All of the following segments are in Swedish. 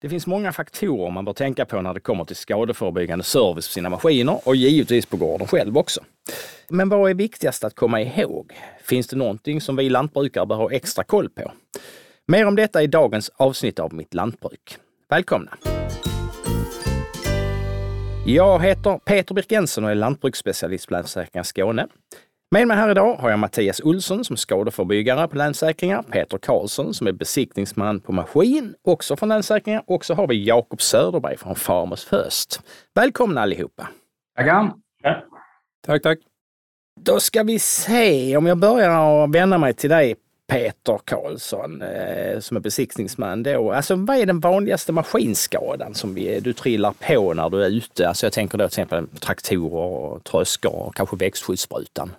Det finns många faktorer man bör tänka på när det kommer till skadeförebyggande service på sina maskiner och givetvis på gården själv också. Men vad är viktigast att komma ihåg? Finns det någonting som vi lantbrukare bör ha extra koll på? Mer om detta i dagens avsnitt av Mitt Lantbruk. Välkomna! Jag heter Peter Birk Jensen och är lantbruksspecialist på Länsförsäkringar Skåne. Med mig här idag har jag Mattias Olsson som skadeförebyggare på Länsförsäkringar, Peter Karlsson som är besiktningsman på maskin, också från Länsförsäkringar och så har vi Jakob Söderberg från Farmers First. Välkomna allihopa! Tackar! Ja. Tack, tack! Då ska vi se om jag börjar att vända mig till dig Peter Karlsson eh, som är besiktningsman då. Alltså vad är den vanligaste maskinskadan som vi, du trillar på när du är ute? Alltså jag tänker då till exempel traktorer, tröskor och kanske växtskyddssprutan.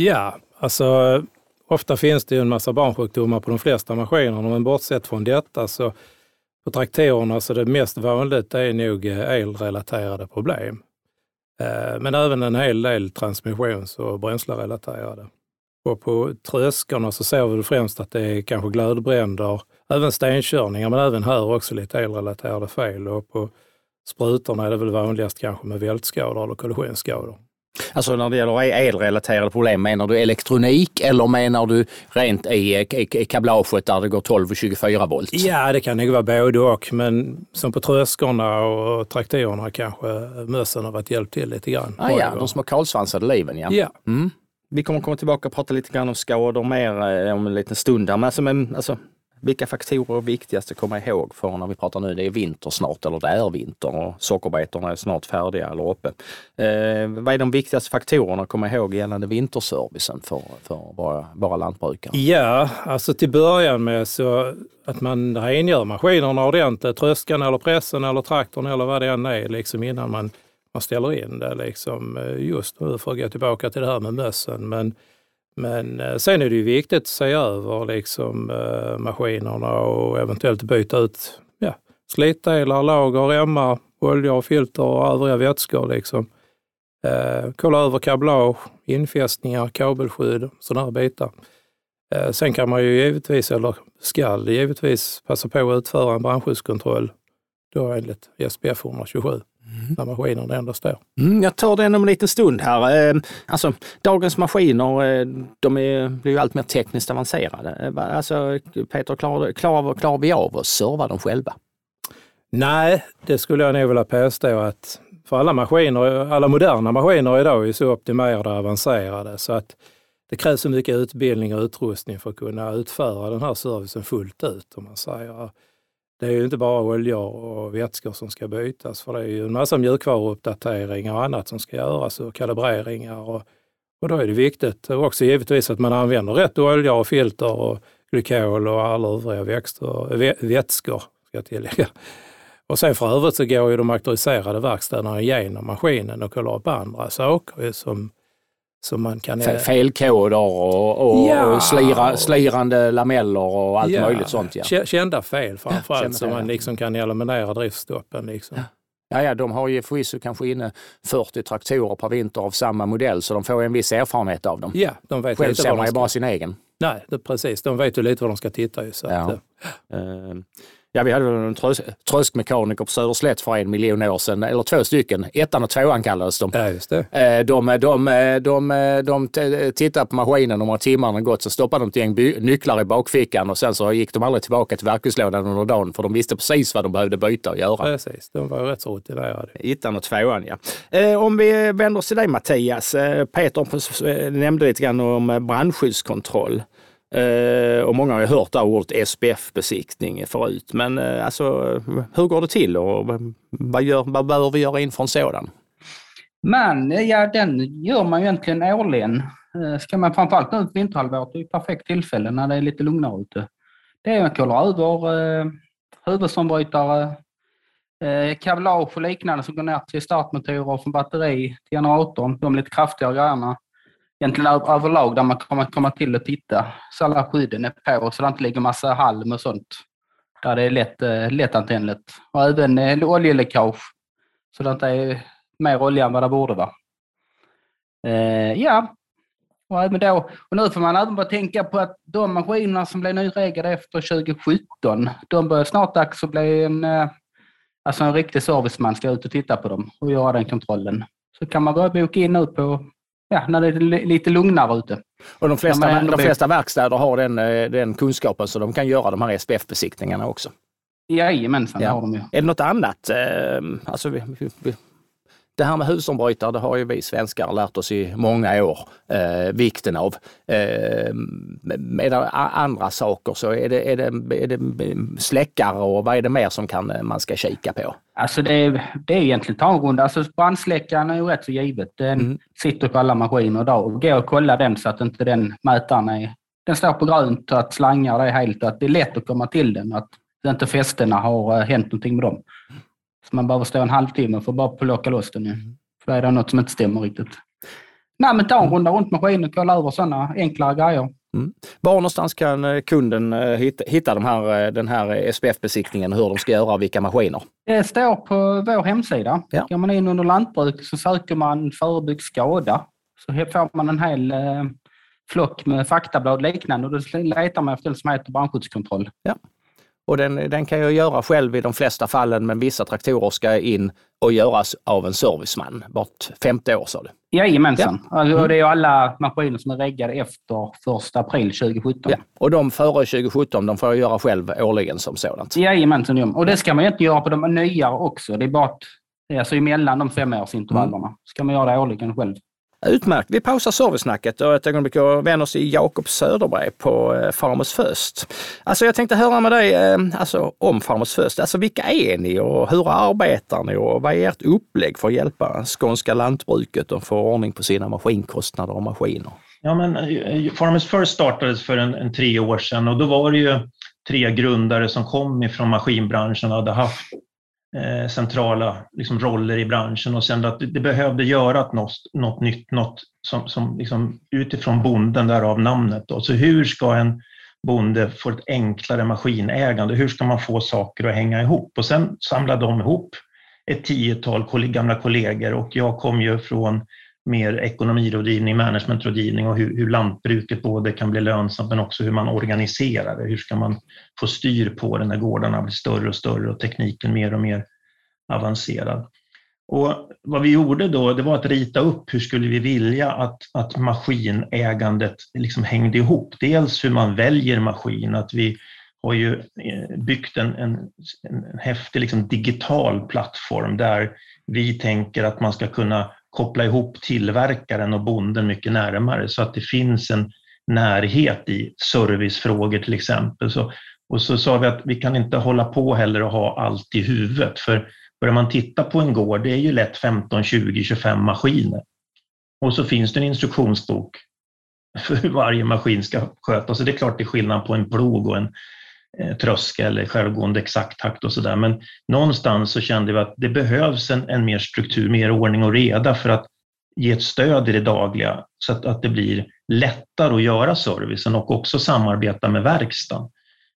Ja, alltså ofta finns det ju en massa barnsjukdomar på de flesta maskinerna, men bortsett från detta så på traktorerna så det mest vanligt är nog eh, elrelaterade problem. Eh, men även en hel del transmissions och bränslerelaterade. Och på tröskorna så ser vi främst att det är kanske glödbränder, även stenkörningar, men även här också lite elrelaterade fel. Och på sprutorna är det väl vanligast kanske med vältskador eller kollisionsskador. Alltså när det gäller elrelaterade problem, menar du elektronik eller menar du rent i, i, kablaget där det går 12 och 24 volt? Ja, det kan nog vara både och, men som på tröskorna och traktorerna kanske mössen har varit hjälpt till lite grann. Ah, ja, de små kalsvansade liven ja. ja. Mm. Vi kommer komma tillbaka och prata lite grann om skador mer eh, om en liten stund. Men alltså, men, alltså, vilka faktorer är viktigast att komma ihåg för när vi pratar nu, det är vinter snart eller det är vinter och sockerbetorna är snart färdiga eller uppe. Eh, vad är de viktigaste faktorerna att komma ihåg gällande vinterservicen för, för våra, våra lantbrukare? Ja, alltså till början med så att man rengör maskinerna ordentligt, tröskan eller pressen eller traktorn eller vad det än är, liksom innan man, man ställer in det. Liksom, eh, just nu för att gå tillbaka till det här med mössen. Men men eh, sen är det ju viktigt att se över liksom, eh, maskinerna och eventuellt byta ut ja, slitdelar, lager, remmar, olja och filter och övriga vätskor. Liksom. Eh, kolla över kablage, infästningar, kabelskydd, sådana bitar. Eh, sen kan man ju givetvis, eller skall givetvis, passa på att utföra en brandskyddskontroll då enligt SPF 127 när maskinerna ändå står. Mm, jag tar den om en liten stund här. Eh, alltså, dagens maskiner eh, de är, blir ju allt mer tekniskt avancerade. Eh, alltså, Peter, klarar, klarar, klarar vi av att serva dem själva? Nej, det skulle jag nog vilja påstå att för alla maskiner, alla moderna maskiner idag är så optimerade och avancerade så att det krävs så mycket utbildning och utrustning för att kunna utföra den här servicen fullt ut, om man säger. Det är ju inte bara oljor och vätskor som ska bytas, för det är ju en massa mjukvaruuppdateringar och annat som ska göras och kalibreringar. Och, och då är det viktigt och också givetvis att man använder rätt olja och filter och glykol och alla övriga växter, vätskor, ska jag tillägga. Och sen för övrigt så går ju de auktoriserade verkstäderna igenom maskinen och kollar upp andra saker som som man kan... Felkoder och, och, ja. och slira, slirande lameller och allt ja. möjligt sånt. Ja. Kända fel framförallt ja, så man liksom kan eliminera driftstoppen. Liksom. Ja. Ja, ja, de har ju förvisso kanske inne 40 traktorer per vinter av samma modell så de får en viss erfarenhet av dem. Ja, de vet Själv ser man ju bara sin egen. Nej, det, precis. De vet ju lite vad de ska titta i. Så ja. att, uh, Ja, vi hade en trös tröskmekaniker på Söderslätt för en miljon år sedan, eller två stycken. Ettan och tvåan kallades de. Ja, just det. Eh, de, de, de, de, de tittade på maskinen och timmarna gått så stoppade de ett gäng nycklar i bakfickan och sen så gick de aldrig tillbaka till verktygslådan under dagen för de visste precis vad de behövde byta och göra. Precis, de var rätt så rutinerade. Ettan och tvåan ja. Eh, om vi vänder oss till dig Mattias. Peter nämnde lite grann om brandskyddskontroll. Eh, och många har ju hört det ordet SPF-besiktning förut. Men eh, alltså, hur går det till och vad, gör, vad bör vi göra inför en sådan? Men eh, ja, den gör man ju egentligen årligen. Ska man framförallt nu vinterhalvåret, det är ett perfekt tillfälle när det är lite lugnare ute. Det är att kolla över eh, huvudsombytare, eh, kablage och liknande som går ner till startmotorer från batteri till generatorn, de lite kraftigare grejerna egentligen överlag där man kommer komma till och titta så alla skydden är på så det inte ligger massa halm och sånt. Där det är lätt, eh, lättantändligt. Och även eh, oljeläckage. Så det inte är mer olja än vad det borde vara. Eh, ja, Och, även då, och nu får man även bara tänka på att de maskinerna som blev nyreggade efter 2017, de börjar snart dags att bli en, eh, alltså en riktig serviceman ska ut och titta på dem och göra den kontrollen. Så kan man börja boka in nu på ja, när det är lite lugnare ute. Och de flesta, de flesta verkstäder har den, eh, den kunskapen så de kan göra de här SPF-besiktningarna också. Jajamensan, ja. det har de ju. Är det något annat? Eh, alltså, vi, vi, det här med husombytare, det har ju vi svenskar lärt oss i många år eh, vikten av. Eh, med andra saker så är det, är, det, är det släckare och vad är det mer som kan, man ska kika på? Alltså det, är, det är egentligen tangrunda. Alltså brandsläckaren är ju rätt så givet. Den mm. sitter på alla maskiner idag och gå och kolla den så att inte den mätaren är den står på grönt och att slangar är helt, att det är lätt att komma till den. Att inte fästena har eh, hänt någonting med dem. Så man behöver stå en halvtimme för att bara plocka loss den. Mm. För är det något som inte stämmer riktigt. Nej, men ta en runda runt maskinen och kolla över sådana enklare grejer. Mm. Var någonstans kan eh, kunden eh, hitta, hitta de här, den här SPF-besiktningen, hur de ska göra och vilka maskiner? Det står på vår hemsida. Ja. Går man in under lantbruk så söker man förebygg skada. Så får man en hel flock med faktablad liknande och då letar man efter det som heter brandskyddskontroll. Ja. Och den, den kan jag göra själv i de flesta fallen, men vissa traktorer ska in och göras av en serviceman vart femte år sa du? Jajamensan. Ja. Alltså, mm. Det är alla maskiner som är reggade efter 1 april 2017. Ja. Och de före 2017, de får jag göra själv årligen som sådant? Jajamensan. Och det ska man inte göra på de nya också. Det är bara att, alltså emellan de femårsintervallerna mm. ska man göra det årligen själv. Utmärkt. Vi pausar servicesnacket och ett ögonblick och vänder oss till Jakob Söderberg på eh, Farmers First. Alltså jag tänkte höra med dig eh, alltså, om Farmers First. Alltså vilka är ni och hur arbetar ni och vad är ert upplägg för att hjälpa skånska lantbruket att få ordning på sina maskinkostnader och maskiner? Ja, men eh, Farmers First startades för en, en tre år sedan och då var det ju tre grundare som kom ifrån maskinbranschen och hade haft eh, centrala liksom, roller i branschen och sen att det behövde göra något, något nytt, något som, som liksom, utifrån bonden, därav namnet. Då. Så hur ska en bonde få ett enklare maskinägande? Hur ska man få saker att hänga ihop? Och sen samlade de ihop ett tiotal gamla kollegor och jag kom ju från mer ekonomirådgivning, managementrådgivning och hur, hur, lantbruket både kan bli lönsamt men också hur man organiserar det. Hur ska man få styr på det när gårdarna blir större och större och tekniken mer och mer avancerad. Och vad vi gjorde då, det var att rita upp hur skulle vi vilja att, att maskinägandet liksom hängde ihop. Dels hur man väljer maskin, att vi har ju eh, byggt en, en, en häftig liksom digital plattform där vi tänker att man ska kunna koppla ihop tillverkaren och bonden mycket närmare så att det finns en närhet i servicefrågor till exempel. Så, och så sa vi att vi kan inte hålla på heller och ha allt i huvudet för börjar man titta på en gård, det är ju lätt 15, 20, 25 maskiner. Och så finns det en instruktionsbok för hur varje maskin ska skötas. Så det är klart det är skillnad på en plog och en Eh, tröskel eller självgående exakt takt och sådär. Men någonstans så kände vi att det behövs en, en mer struktur, mer ordning och reda för att ge ett stöd i det dagliga så att, att det blir lättare att göra servicen och också samarbeta med verkstaden.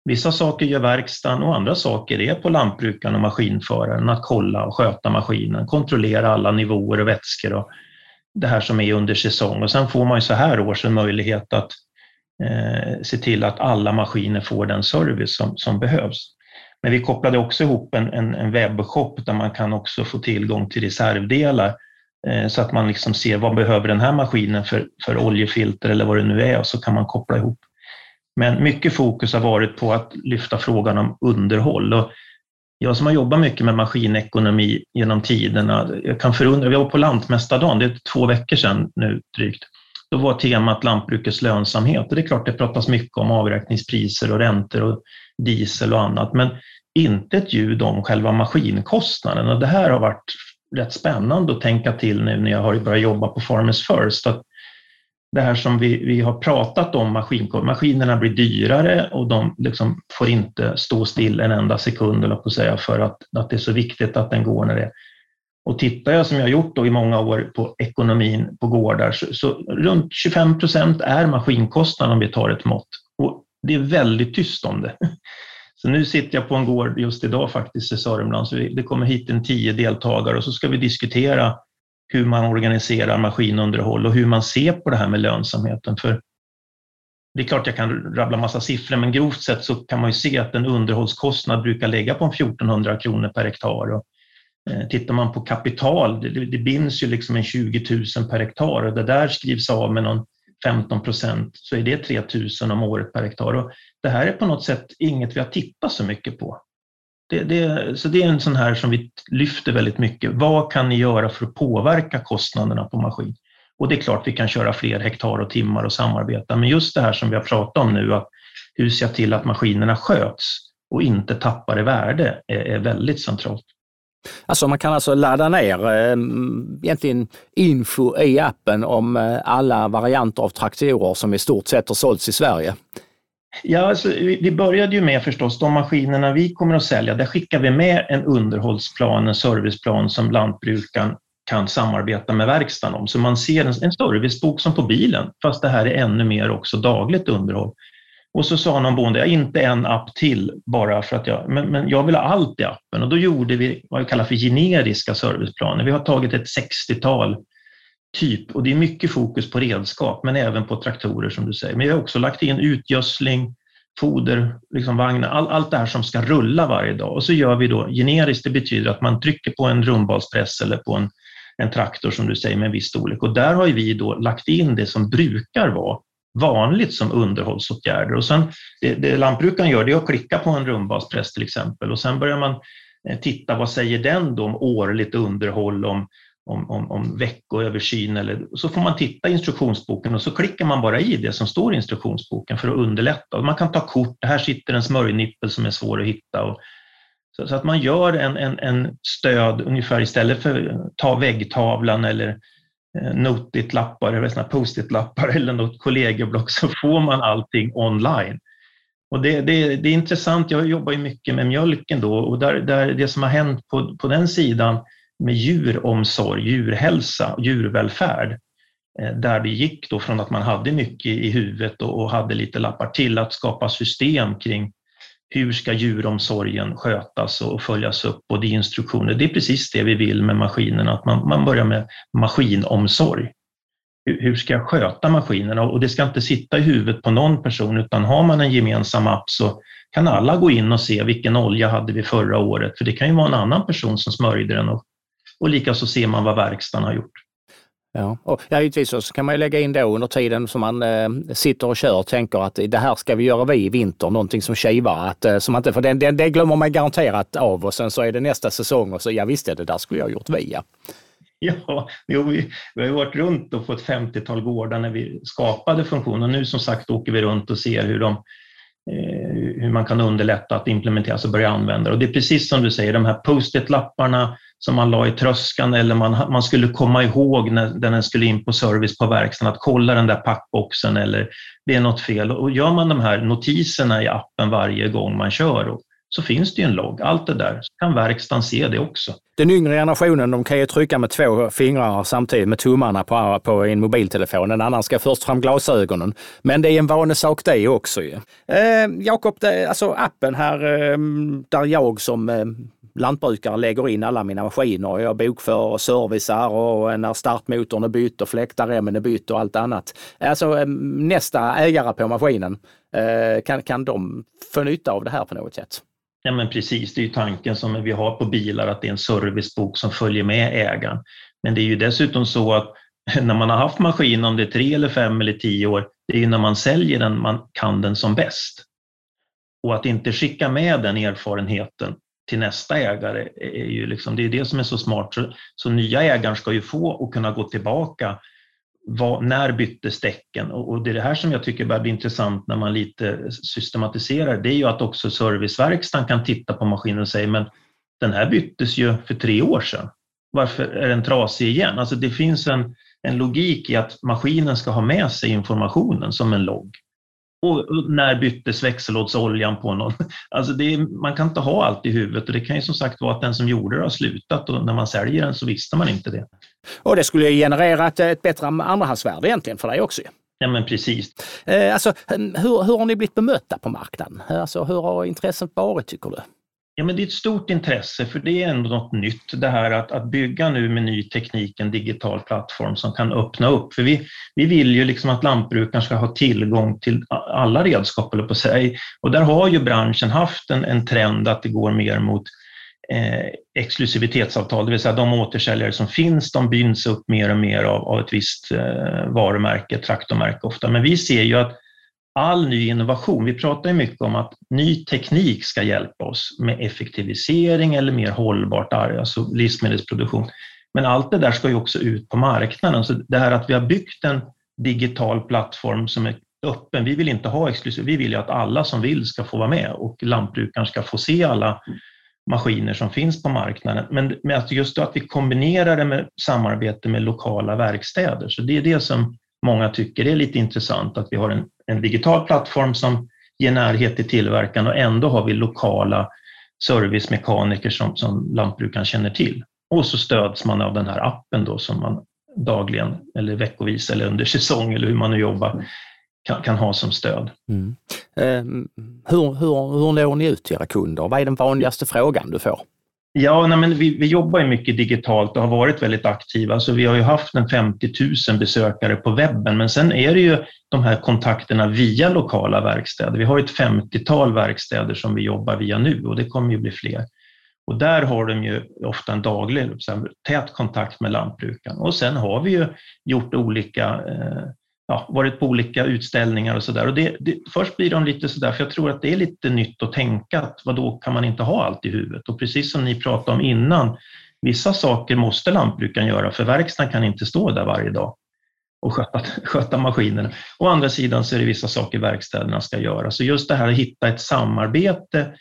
Vissa saker gör verkstaden och andra saker är på lantbrukaren och maskinföraren att kolla och sköta maskinen, kontrollera alla nivåer och vätskor och det här som är under säsong. Och sen får man ju så här års en möjlighet att eh, se till att alla maskiner får den service som, som behövs. Men vi kopplade också ihop en, en, en webbshop där man kan också få tillgång till reservdelar eh, så att man liksom ser vad behöver den här maskinen för, för oljefilter eller vad det nu är och så kan man koppla ihop. Men mycket fokus har varit på att lyfta frågan om underhåll. Och jag som har jobbat mycket med maskinekonomi genom tiderna, jag kan förundra, vi var på Lantmästardagen, det är två veckor sedan nu drygt. Då var temat lantbrukets lönsamhet och det är klart det pratas mycket om avräkningspriser och räntor och diesel och annat, men inte ett ljud om själva maskinkostnaden. Och det här har varit rätt spännande att tänka till nu när jag har börjat jobba på Farmers First, att det här som vi, vi har pratat om, maskinerna blir dyrare och de liksom får inte stå still en enda sekund på säga, för att, att det är så viktigt att den går när det och tittar jag som jag har gjort då i många år på ekonomin på gårdar så, så runt 25 procent är maskinkostnaden om vi tar ett mått. Och det är väldigt tyst om det. Så nu sitter jag på en gård just idag faktiskt i Sörmland, så det kommer hit en tio deltagare och så ska vi diskutera hur man organiserar maskinunderhåll och hur man ser på det här med lönsamheten. För det är klart jag kan rabbla massa siffror, men grovt sett så kan man ju se att en underhållskostnad brukar ligga på 1400 kronor per hektar. Och Eh, tittar man på kapital, det, det binds ju liksom en 20 000 per hektar och det där skrivs av med någon 15 procent så är det 3 000 om året per hektar. Och det här är på något sätt inget vi har tittat så mycket på. Det, det, så det är en sån här som vi lyfter väldigt mycket. Vad kan ni göra för att påverka kostnaderna på maskin? Och det är klart vi kan köra fler hektar och timmar och samarbeta, men just det här som vi har pratat om nu, att hur ser jag till att maskinerna sköts och inte tappar i värde, är, är väldigt centralt. Alltså man kan alltså ladda ner eh, egentligen info i appen om eh, alla varianter av traktorer som i stort sett har sålts i Sverige. Ja, alltså, vi började ju med förstås de maskinerna vi kommer att sälja. Där skickar vi med en underhållsplan, en serviceplan som lantbrukaren kan samarbeta med verkstaden om. Så man ser en, en servicebok som på bilen, fast det här är ännu mer också dagligt underhåll. Och så sa någon bonde, inte en app till bara för att jag, men, men jag vill ha allt i appen. Och då gjorde vi vad vi kallar för generiska serviceplaner. Vi har tagit ett 60-tal typ och det är mycket fokus på redskap, men även på traktorer som du säger. Men vi har också lagt in utgödsling, foder, liksom vagnar, all, allt det här som ska rulla varje dag. Och så gör vi då generiskt, det betyder att man trycker på en rundbalspress eller på en, en traktor som du säger med en viss storlek. Och där har vi då lagt in det som brukar vara vanligt som underhållsåtgärder. Och sen, det, det lantbrukaren gör det är att klicka på en rundbalspress till exempel och sen börjar man eh, titta vad säger den då om årligt underhåll, om, om, om, om veckoöversyn eller så får man titta i instruktionsboken och så klickar man bara i det som står i instruktionsboken för att underlätta. Man kan ta kort, här sitter en smörjnippel som är svår att hitta. Och, så, så, att man gör en, en, en stöd ungefär istället för att ta väggtavlan eller Eh, notit-lappar eller post-it-lappar eller något kollegieblock så får man allting online. Och det, det, det, är intressant, jag jobbar ju mycket med mjölken då och där, där det som har hänt på, på den sidan med djuromsorg, djurhälsa, djurvälfärd, eh, där det gick då från att man hade mycket i huvudet och, och hade lite lappar till att skapa system kring hur ska djuromsorgen skötas och följas upp och det är instruktioner. Det är precis det vi vill med maskinerna, att man, man börjar med maskinomsorg. Hur, hur ska jag sköta maskinerna? Och det ska inte sitta i huvudet på någon person, utan har man en gemensam app så kan alla gå in och se vilken olja hade vi förra året, för det kan ju vara en annan person som smörjde den och, och likaså ser man vad verkstaden har gjort. Ja, och ja, givetvis så kan man lägga in då under tiden som man eh, sitter och kör och tänker att det här ska vi göra vi i vinter, någonting som kivar. Att, eh, som inte, för det, det, det glömmer man garanterat av och sen så är det nästa säsong och så ja visst, det där skulle jag gjort vi ja. Ja, jo, vi, vi har varit runt och på ett 50-tal gårdar när vi skapade funktionen. och Nu som sagt åker vi runt och ser hur, de, eh, hur man kan underlätta att implementera och börja använda. Och det är precis som du säger, de här post-it-lapparna som man la i tröskan eller man, man skulle komma ihåg när, när den skulle in på service på verkstaden att kolla den där packboxen eller det är något fel. Och gör man de här notiserna i appen varje gång man kör så finns det ju en logg. Allt det där, så kan verkstaden se det också. Den yngre generationen de kan ju trycka med två fingrar samtidigt med tummarna på, på en mobiltelefon. En annan ska först fram glasögonen. Men det är en vanesak det också ju. Eh, Jakob, alltså appen här eh, där jag som eh, lantbrukare lägger in alla mina maskiner. Jag bokför och servicar och när startmotorn är bytt och fläktarremmen är bytt och allt annat. Alltså ehm, nästa ägare på maskinen, eh, kan, kan de få nytta av det här på något sätt? Ja men precis, det är ju tanken som vi har på bilar att det är en servicebok som följer med ägaren. Men det är ju dessutom så att när man har haft maskinen, om det är tre eller fem eller tio år, det är ju när man säljer den man kan den som bäst. Och att inte skicka med den erfarenheten till nästa ägare är ju liksom, det är det som är så smart. Så, så nya ägaren ska ju få och kunna gå tillbaka var, när byttes däcken? Och, och, det är det här som jag tycker börjar bli intressant när man lite systematiserar. Det är ju att också serviceverkstan kan titta på maskinen och säga men den här byttes ju för tre år sedan. Varför är den trasig igen? Alltså det finns en, en logik i att maskinen ska ha med sig informationen som en logg. Och när byttes växellådsoljan på någon? Alltså är, man kan inte ha allt i huvudet och det kan ju som sagt vara att den som gjorde det har slutat och när man säljer den så visste man inte det. Och det skulle generera ett, ett bättre andrahandsvärde egentligen för dig också. Ja men precis. Eh, alltså, hur, hur har ni blivit bemötta på marknaden? Alltså, hur har intresset varit tycker du? Ja, men det är ett stort intresse, för det är ändå något nytt, det här att, att bygga nu med ny teknik en digital plattform som kan öppna upp. För vi, vi vill ju liksom att lantbrukaren ska ha tillgång till alla redskap, eller på sig. Och där har ju branschen haft en, en trend att det går mer mot eh, exklusivitetsavtal, det vill säga de återsäljare som finns, de binds upp mer och mer av, av ett visst eh, varumärke, traktormärke ofta. Men vi ser ju att all ny innovation, vi pratar ju mycket om att ny teknik ska hjälpa oss med effektivisering eller mer hållbart alltså livsmedelsproduktion. Men allt det där ska ju också ut på marknaden. Så det här att vi har byggt en digital plattform som är öppen, vi vill inte ha exklusiv, vi vill ju att alla som vill ska få vara med och lantbrukaren ska få se alla maskiner som finns på marknaden. Men att just att vi kombinerar det med samarbete med lokala verkstäder, så det är det som många tycker är lite intressant, att vi har en, en digital plattform som ger närhet till tillverkaren och ändå har vi lokala servicemekaniker som, som lantbrukaren känner till. Och så stöds man av den här appen då som man dagligen eller veckovis eller under säsong eller hur man nu jobbar kan, kan ha som stöd. Mm. Eh, hur, hur, hur når ni ut till era kunder? Vad är den vanligaste frågan du får? Ja, nej, men vi, vi jobbar ju mycket digitalt och har varit väldigt aktiva. Så vi har ju haft en 50 000 besökare på webben, men sen är det ju de här kontakterna via lokala verkstäder. Vi har ett 50-tal verkstäder som vi jobbar via nu och det kommer ju bli fler. Och där har de ju ofta en daglig tät kontakt med lantbrukaren. Och sen har vi ju gjort olika eh, ja, varit på olika utställningar och sådär. det, det, först blir de lite sådär, för jag tror att det är lite nytt att tänka att vad då kan man inte ha allt i huvudet? Och precis som ni pratade om innan, vissa saker måste lantbrukaren göra för verkstaden kan inte stå där varje dag och sköta, sköta maskinerna. Å andra sidan så är det vissa saker verkstäderna ska göra. Så just det här att hitta ett samarbete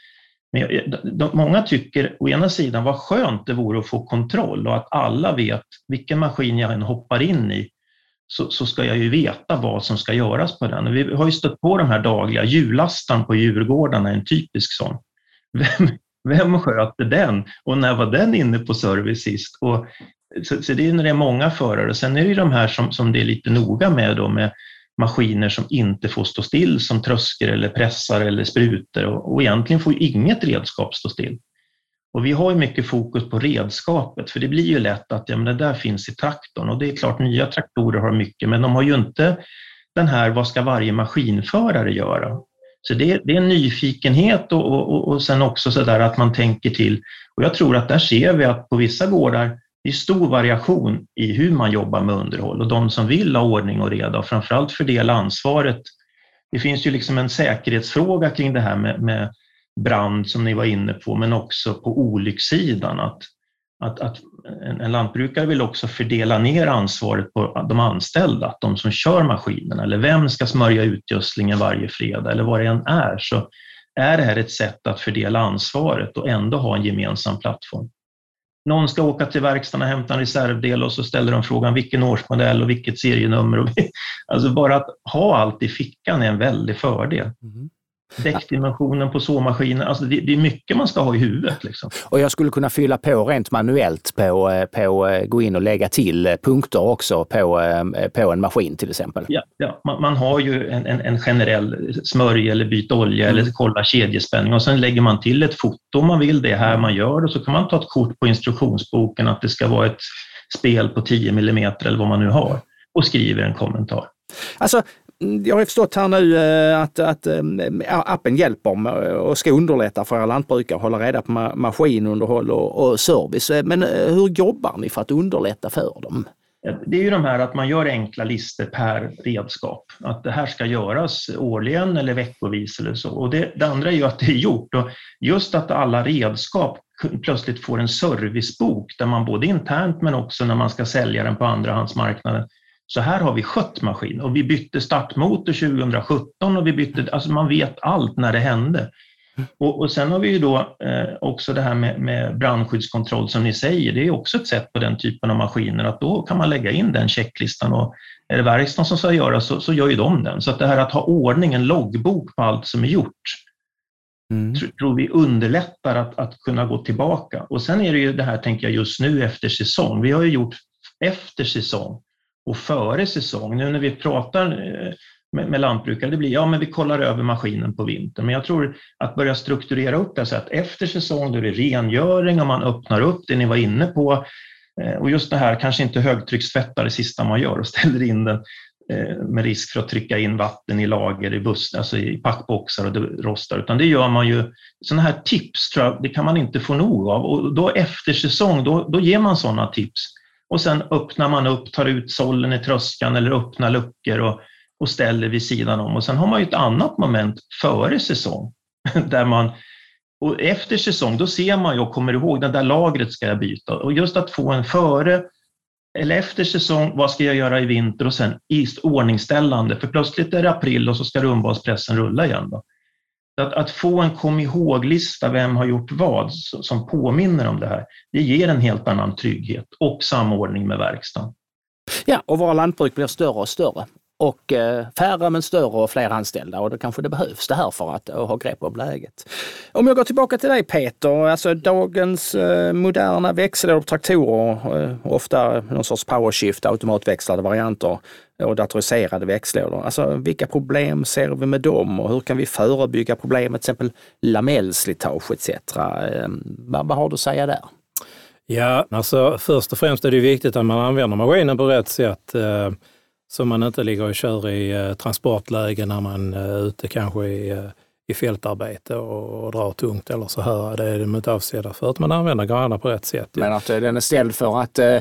men många tycker å ena sidan vad skönt det vore att få kontroll och att alla vet vilken maskin jag än hoppar in i så, så, ska jag ju veta vad som ska göras på den. Vi har ju stött på de här dagliga, hjullastaren på Djurgården, är en typisk sån. Vem, vem sköter den och när var den inne på service sist? Och, så, så det är när det är många förare. Sen är det ju de här som, som det är lite noga med då med maskiner som inte får stå still som tröskor eller pressar eller sprutor och, och egentligen får inget redskap stå still. Och vi har ju mycket fokus på redskapet, för det blir ju lätt att ja, men det där finns i traktorn. Och det är klart, nya traktorer har mycket, men de har ju inte den här, vad ska varje maskinförare göra? Så det, är, det är en nyfikenhet och, och, och sen också så där att man tänker till. Och jag tror att där ser vi att på vissa gårdar det är stor variation i hur man jobbar med underhåll och de som vill ha ordning och reda och framförallt fördela ansvaret. Det finns ju liksom en säkerhetsfråga kring det här med, med brand som ni var inne på, men också på olyckssidan. Att, att, att en, en lantbrukare vill också fördela ner ansvaret på de anställda, de som kör maskinerna, eller vem ska smörja utgödslingen varje fredag eller vad det än är, så är det här ett sätt att fördela ansvaret och ändå ha en gemensam plattform. Någon ska åka till verkstaden och hämta en reservdel och så ställer de frågan vilken årsmodell och vilket serienummer. alltså bara att ha allt i fickan är en väldig fördel. Mm. Däckdimensionen på såmaskinen. Alltså det, det, är mycket man ska ha i huvudet. Liksom. Och jag skulle kunna fylla på rent manuellt på, eh, på eh, gå in och lägga till eh, punkter också på, på en maskin till exempel. Ja, ja. Man, man har ju en, en, en, generell smörj eller byta olja mm. eller kolla kedjespänning och sen lägger man till ett foto om man vill det här man gör och så kan man ta ett kort på instruktionsboken att det ska vara ett spel på 10 mm eller vad man nu har och skriver en kommentar. Alltså, mm, jag har förstått här nu eh, att, att eh, appen hjälper eh, och ska underlätta för alla lantbrukare att hålla reda på maskinunderhåll och, och service. Men hur jobbar ni för att underlätta för dem? Det är ju de här att man gör enkla listor per redskap. Att det här ska göras årligen eller veckovis eller så. Och det, det andra är ju att det är gjort. Och just att alla redskap plötsligt får en servicebok där man både internt men också när man ska sälja den på andrahandsmarknaden så här har vi skött maskin och vi bytte startmotor 2017 och vi bytte, alltså man vet allt när det hände. Och, och sen har vi ju då eh, också det här med, med brandskyddskontroll som ni säger, det är också ett sätt på den typen av maskiner att då kan man lägga in den checklistan och är det verkstaden som ska göra så, så gör ju de den. Så att det här att ha ordning, en loggbok på allt som är gjort, mm. tror, vi underlättar att, att kunna gå tillbaka. Och sen är det ju det här, tänker jag, just nu efter säsong. Vi har ju gjort efter säsong och före säsong. Nu när vi pratar eh, med, med lantbrukare, det blir ja, men vi kollar över maskinen på vintern. Men jag tror att börja strukturera upp det så att efter säsong då är det rengöring och man öppnar upp det ni var inne på. Eh, och just det här, kanske inte högtryckstvättar det sista man gör och ställer in den eh, med risk för att trycka in vatten i lager i buss, alltså i packboxar och det rostar, utan det gör man ju. Sådana här tips tror jag, det kan man inte få nog av och då efter säsong, då, då ger man sådana tips. Och sen öppnar man upp, tar ut sållen i tröskan eller öppnar luckor och, och ställer vid sidan om. Och sen har man ju ett annat moment före säsong där man och efter säsong, då ser man ju och kommer ihåg, det där lagret ska jag byta. Och just att få en före eller efter säsong, vad ska jag göra i vinter och sen i ordningställande, för plötsligt är det april och så ska rundbalspressen rulla igen. Då. Att, att, få en kom ihåg-lista, vem har gjort vad, som påminner om det här, det ger en helt annan trygghet och samordning med verkstaden. Ja, och våra lantbruk blir större och större och eh, färre men större och fler anställda och då kanske det behövs det här för att eh, ha grepp om läget. Om jag går tillbaka till dig Peter, alltså dagens eh, moderna moderna växellådor traktorer, ofta någon sorts powershift, automatväxlade varianter och datoriserade växellådor. Alltså vilka problem ser vi med dem och hur kan vi förebygga problem, till exempel lamellslitage etc. Ehm, vad, vad har du att säga där? Ja, alltså först och främst är det viktigt att man använder maskinen på rätt sätt. Så man inte ligger och kör i eh, transportläge när man är ute kanske i, eh, i fältarbete och, och drar tungt eller så här. Det är de inte avsedda för, att man använder grejerna på rätt sätt. Men att eh, den är ställd för att eh,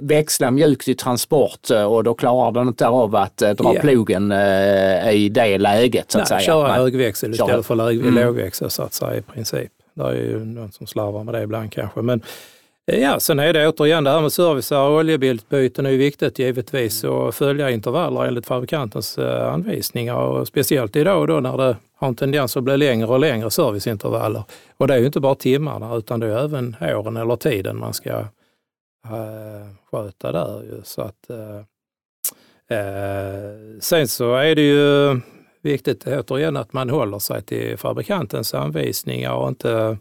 växla mjukt i transport eh, och då klarar den inte av att eh, dra yeah. plogen eh, i det läget så att Nej, säga. Köra högväxel istället för mm. lågväxel så att säga i princip. Det är ju någon som slarvar med det ibland kanske. Men, Ja, sen är det återigen det här med service och oljebyten är ju viktigt givetvis och följa intervaller enligt fabrikantens eh, anvisningar och speciellt idag då när det har en tendens att bli längre och längre serviceintervaller. Och det är ju inte bara timmarna utan det är även åren eller tiden man ska äh, sköta där. Ju. Så att, äh, sen så är det ju viktigt återigen att man håller sig till fabrikantens anvisningar och inte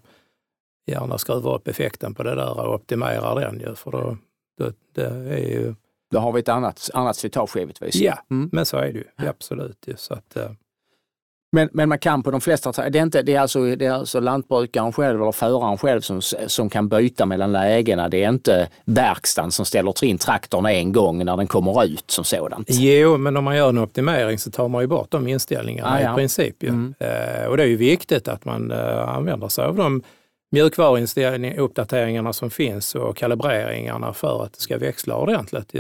gärna skruva upp effekten på det där och optimera den ju, för då, då, det är ju... Då har vi ett annat, annat slitage givetvis. Ja, mm. men så är det ju. Absolut. Ju, så att, uh... men, men man kan på de flesta, det är, inte, det är, alltså, det är alltså lantbrukaren själv eller föraren själv som, som kan byta mellan lägena. Det är inte verkstaden som ställer in traktorn en gång när den kommer ut som sådant. Jo, men om man gör en optimering så tar man ju bort de inställningarna ah, ja. i princip. Ju. Mm. Uh, och det är ju viktigt att man uh, använder sig av dem mjukvaruuppdateringarna som finns och kalibreringarna för att det ska växla ordentligt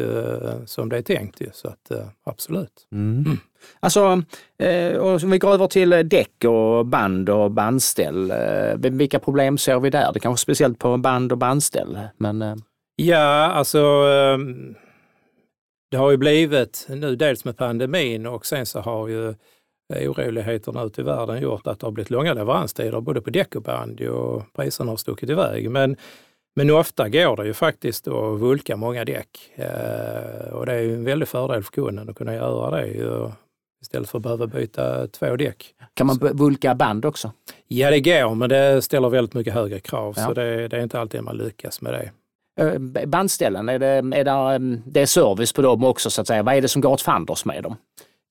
som det är tänkt. Så att, eh, absolut. Mm. Mm. Alltså, eh, om vi går över till däck och band och bandställ. Eh, vilka problem ser vi där? Det kanske speciellt på band och bandställ. Men, eh... Ja, alltså det har ju blivit nu dels med pandemin och sen så har ju oroligheterna ute i världen gjort att det har blivit långa leveranstider både på däck och band och priserna har stuckit iväg. Men, men ofta går det ju faktiskt att vulka många däck eh, och det är ju en väldig fördel för kunden att kunna göra det istället för att behöva byta två däck. Kan man vulka band också? Ja, det går, men det ställer väldigt mycket högre krav ja. så det, det är inte alltid man lyckas med det. Eh, bandställen, är det, är det, mm, det är service på dem också så att säga. Vad är det som går åt fanders med dem?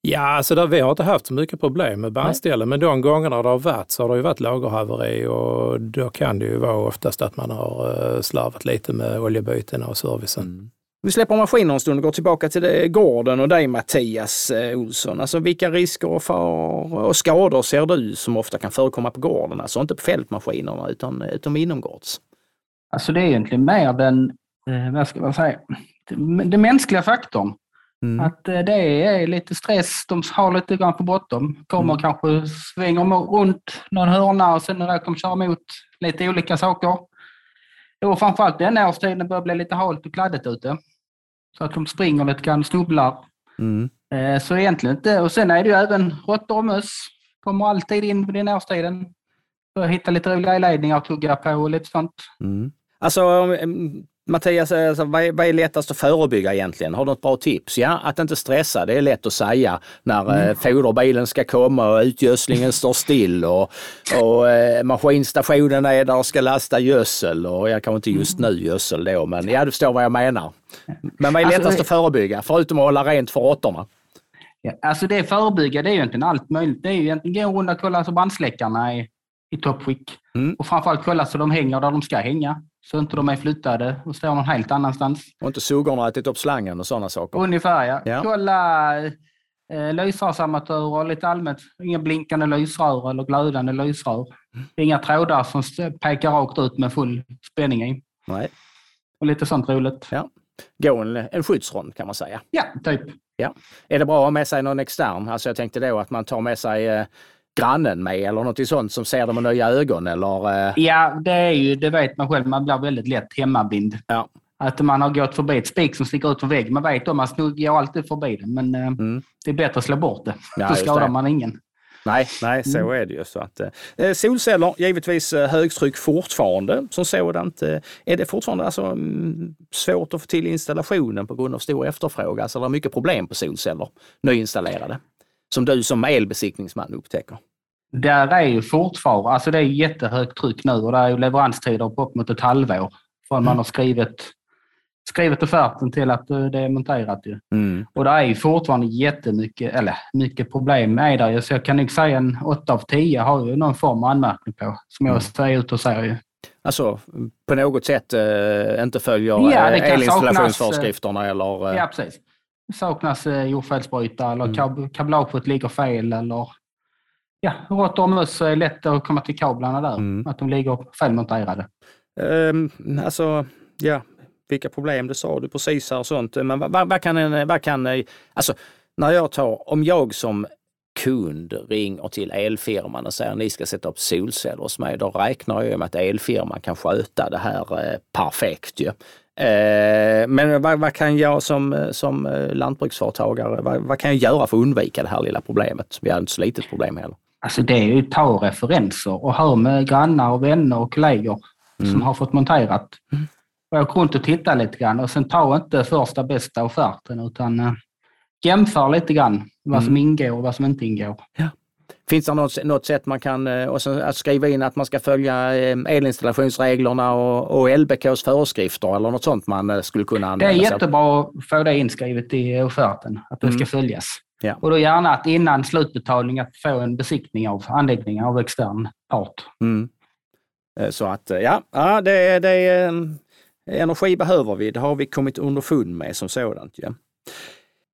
Ja, alltså där, vi har inte haft så mycket problem med bandställen, men de gångerna det har varit så har det ju varit lagerhaveri och då kan det ju vara oftast att man har uh, slarvat lite med oljebytena och servicen. Mm. Vi släpper maskinen en stund och går tillbaka till det, gården och dig Mattias eh, Olsson. Alltså vilka risker och faror och skador ser du som ofta kan förekomma på gården? Alltså inte på fältmaskinerna utan, utan inomgårds. Alltså det är egentligen mer den, eh, vad ska man säga, den mänskliga faktorn. Mm. Att eh, det är lite stress, de har lite grann för bråttom. Kommer mm. kanske svänger runt någon hörna och sen när de kommer köra mot lite olika saker. Och framförallt den årstiden börjar bli lite halt och kladdigt ute. Så att de springer lite grann, snubblar. Mm. Eh, så egentligen inte. Och sen är det ju även råttor och möss. Kommer alltid in vid den årstiden. Börjar hitta lite roliga ledningar att tugga på och lite sånt. Mm. Alltså Mattias, alltså, vad, är, vad är lättast att förebygga egentligen? Har du något bra tips? Ja, att inte stressa, det är lätt att säga när mm. eh, foderbilen ska komma och utgödslingen står still och, och eh, maskinstationen är där och ska lasta gödsel och jag kanske inte just nu gödsel då, men ja, du förstår vad jag menar. Men vad är alltså, lättast alltså, att förebygga, förutom att hålla rent för råttorna? Ja, alltså det förebygga, det är ju egentligen allt möjligt. Det är ju egentligen gå runda och kolla så brandsläckarna är i toppskick. Mm. Och framförallt kolla så de hänger där de ska hänga. Så inte de är flyttade och står någon helt annanstans. Och inte suggorna har ätit upp slangen och sådana saker. Ungefär ja. Ja. Kolla eh, lysrörsarmaturer lite allmänt. Inga blinkande lysrör eller glödande lysrör. Mm. Inga trådar som pekar rakt ut med full spänning i. Nej. Och lite sånt roligt. Gå en, en skyddsrond kan man säga. Ja, typ. Är det bra att ha med sig någon extern? Alltså jag tänkte då att man tar med sig eh, grannen med eller något sånt som ser det med nya ögon eller... Eh, Ja, det är ju, det vet man själv, man blir väldigt lätt hemmablind. Ja. Att man har gått förbi ett spik som sticker ut från väggen. Man vet om, man går alltid förbi det. Men eh, Mm. det är bättre att slå bort det. Ja, Då skadar det. man ingen. Nej, nej, så är det ju. Så att, eh, solceller, givetvis eh, högtryck fortfarande som sådant. Eh, är det fortfarande alltså, mm, svårt att få till installationen på grund av stor efterfrågan? Alltså det är mycket problem på solceller, nyinstallerade, som du som elbesiktningsman upptäcker. Där är ju fortfarande, alltså det är jättehögt tryck nu och det är ju leveranstider på upp mot ett halvår från Mm. man har skrivit, skrivit offerten till att eh, det är monterat. Ju. Mm. Och det är ju fortfarande jättemycket, eller mycket problem är där ju. Så jag kan nog säga en 8 av 10 har ju någon form av anmärkning på, som jag Mm. säger ut och säger ju. Alltså på något sätt eh, inte följer Ja, det eh, elinstallationsföreskrifterna eller... eh, Ja, precis. Saknas eh, jordfelsbrytare eller Mm. kab kablaget ligger fel eller ja, råttor och möss är lätt att komma till kablarna där. Mm. Att de ligger felmonterade. Um, alltså, ja, vilka problem, det sa du precis här och sånt. Men vad, vad, vad kan en, vad kan, eh, alltså när jag tar, om jag som kund ringer till elfirman och säger ni ska sätta upp solceller hos mig, då räknar jag med att elfirman kan sköta det här eh, perfekt ju. Eh, men vad, vad kan jag som, som eh, lantbruksföretagare, vad, vad kan jag göra för att undvika det här lilla problemet? Vi har inte så litet problem heller. Alltså det är ju ta referenser och hör med grannar och vänner och kollegor som Mm. har fått monterat. Och åk runt och titta lite grann och sen ta inte första bästa offerten utan jämför lite grann vad som Mm. ingår och vad som inte ingår. Finns det något, något sätt man kan eh, och sen att skriva in att man ska följa eh, elinstallationsreglerna och, och LBKs föreskrifter eller något sånt man eh, skulle kunna Det är använda sig av? jättebra att få det inskrivet i offerten, att det ska Mm. följas. Ja. Och då gärna att innan slutbetalning att få en besiktning av anläggningen av extern part. Mm. Så att ja, ja det, det är en- energi behöver vi. Det har vi kommit underfund med som sådant. Ja.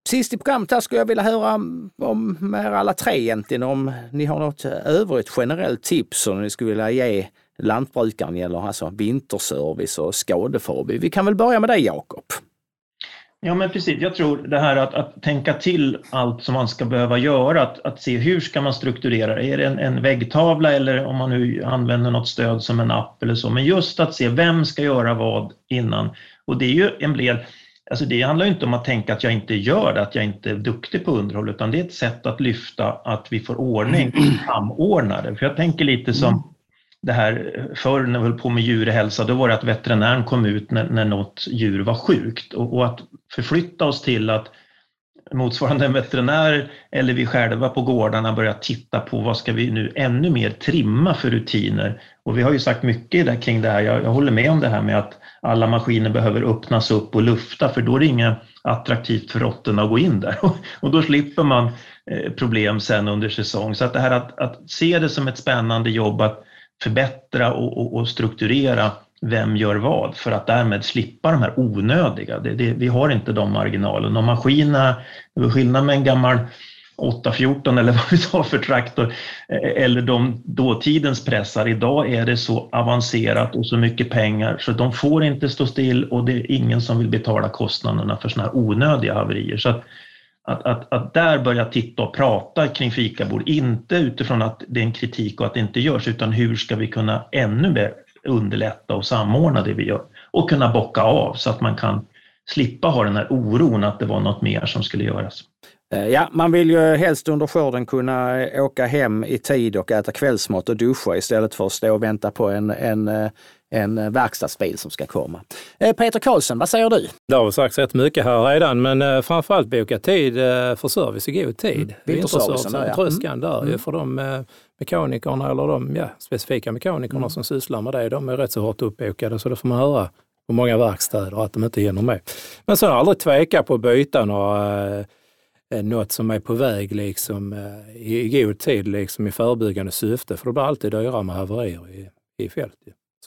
Sist i programmet här skulle jag vilja höra om med er alla tre egentligen om ni har något övrigt generellt tips som ni skulle vilja ge lantbrukaren gäller alltså vinterservice och skadeförby. Vi kan väl börja med dig Jakob. Ja, men precis. Jag tror det här att, att tänka till allt som man ska behöva göra, att, att se hur ska man strukturera det? Är det en, en väggtavla eller om man nu använder något stöd som en app eller så, men just att se vem ska göra vad innan. Och det är ju en del, alltså det handlar inte om att tänka att jag inte gör det, att jag inte är duktig på underhåll, utan det är ett sätt att lyfta att vi får ordning, samordna det. För jag tänker lite som det här förr när vi höll på med djurhälsa, då var det att veterinären kom ut när, när något djur var sjukt och, och att förflytta oss till att motsvarande en veterinär eller vi själva på gårdarna börjar titta på vad ska vi nu ännu mer trimma för rutiner. Och vi har ju sagt mycket där kring det här. Jag, jag håller med om det här med att alla maskiner behöver öppnas upp och lufta för då är det inget attraktivt för råttorna att gå in där. Och då slipper man eh, problem sen under säsong. Så att det här att, att se det som ett spännande jobb att förbättra och, och, och strukturera vem gör vad för att därmed slippa de här onödiga. Det, det, vi har inte de marginalerna. Och maskinerna, det är skillnad med en gammal 814 eller vad vi sa för traktor eh, eller de dåtidens pressar. Idag är det så avancerat och så mycket pengar så de får inte stå still och det är ingen som vill betala kostnaderna för sådana här onödiga haverier. Så att, att, att, att där börja titta och prata kring fikabord, inte utifrån att det är en kritik och att det inte görs, utan hur ska vi kunna ännu mer underlätta och samordna det vi gör och kunna bocka av så att man kan slippa ha den här oron att det var något mer som skulle göras. Eh, Ja, man vill ju helst under skörden kunna åka hem i tid och äta kvällsmat och duscha istället för att stå och vänta på en, en, eh, en verkstadsbil som ska komma. Eh, Peter Karlsson, vad säger du? Det har sagts rätt mycket här redan, men eh, framförallt boka tid eh, för service i god tid. Mm. Vinterservicen där, ja. Tröskan där ju Mm. för de eh, mekanikerna eller de ja, specifika mekanikerna Mm. som sysslar med det. De är rätt så hårt uppbokade så då får man höra på många verkstäder att de inte hinner med. Men sen aldrig tveka på att byta några eh, något som är på väg liksom, eh, i god tid liksom, i förebyggande syfte. För det blir alltid dyrare med haverier i, i fält.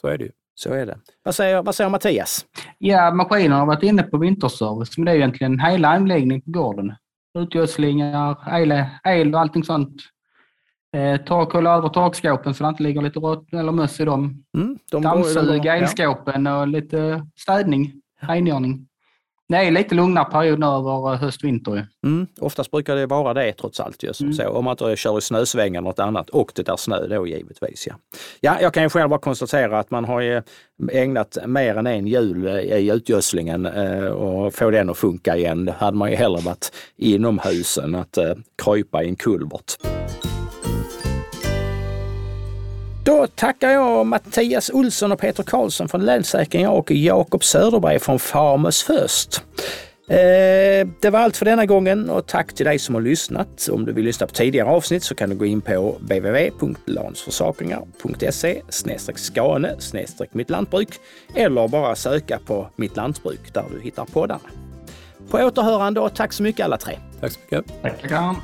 Så är det ju. Så är det. Vad säger, vad säger Mattias? Ja, maskinerna har varit inne på vinterservice, men det är egentligen hela anläggningen på gården. Utgödslingar, el, el och allting sånt. Eh, torka över torkskåpen så det inte ligger lite rått eller möss i dem. Mm, de Dammsuga ja. elskåpen och lite städning, rengöring. Det är lite lugnare period nu över höst-vinter. ju. Mm, oftast brukar det vara det trots allt. Ju, som Mm. så. Om man inte kör i snösvängen eller något annat och det är snö då givetvis. Ja. Ja, jag kan ju själv bara konstatera att man har ju ägnat mer än en jul i utgödslingen eh, och få den att funka igen. Det hade man ju hellre varit inomhus än att eh, krypa i en kulvert. Då tackar jag Mattias Olsson och Peter Karlsson från Länssäkringar och Jakob Söderberg från Farmers First. Eh, det var allt för denna gången och tack till dig som har lyssnat. Om du vill lyssna på tidigare avsnitt så kan du gå in på www.lansförsakringar.se skane mitt lantbruk eller bara söka på Mitt lantbruk där du hittar poddarna. På återhörande och tack så mycket alla tre. Tack så mycket. Tackar.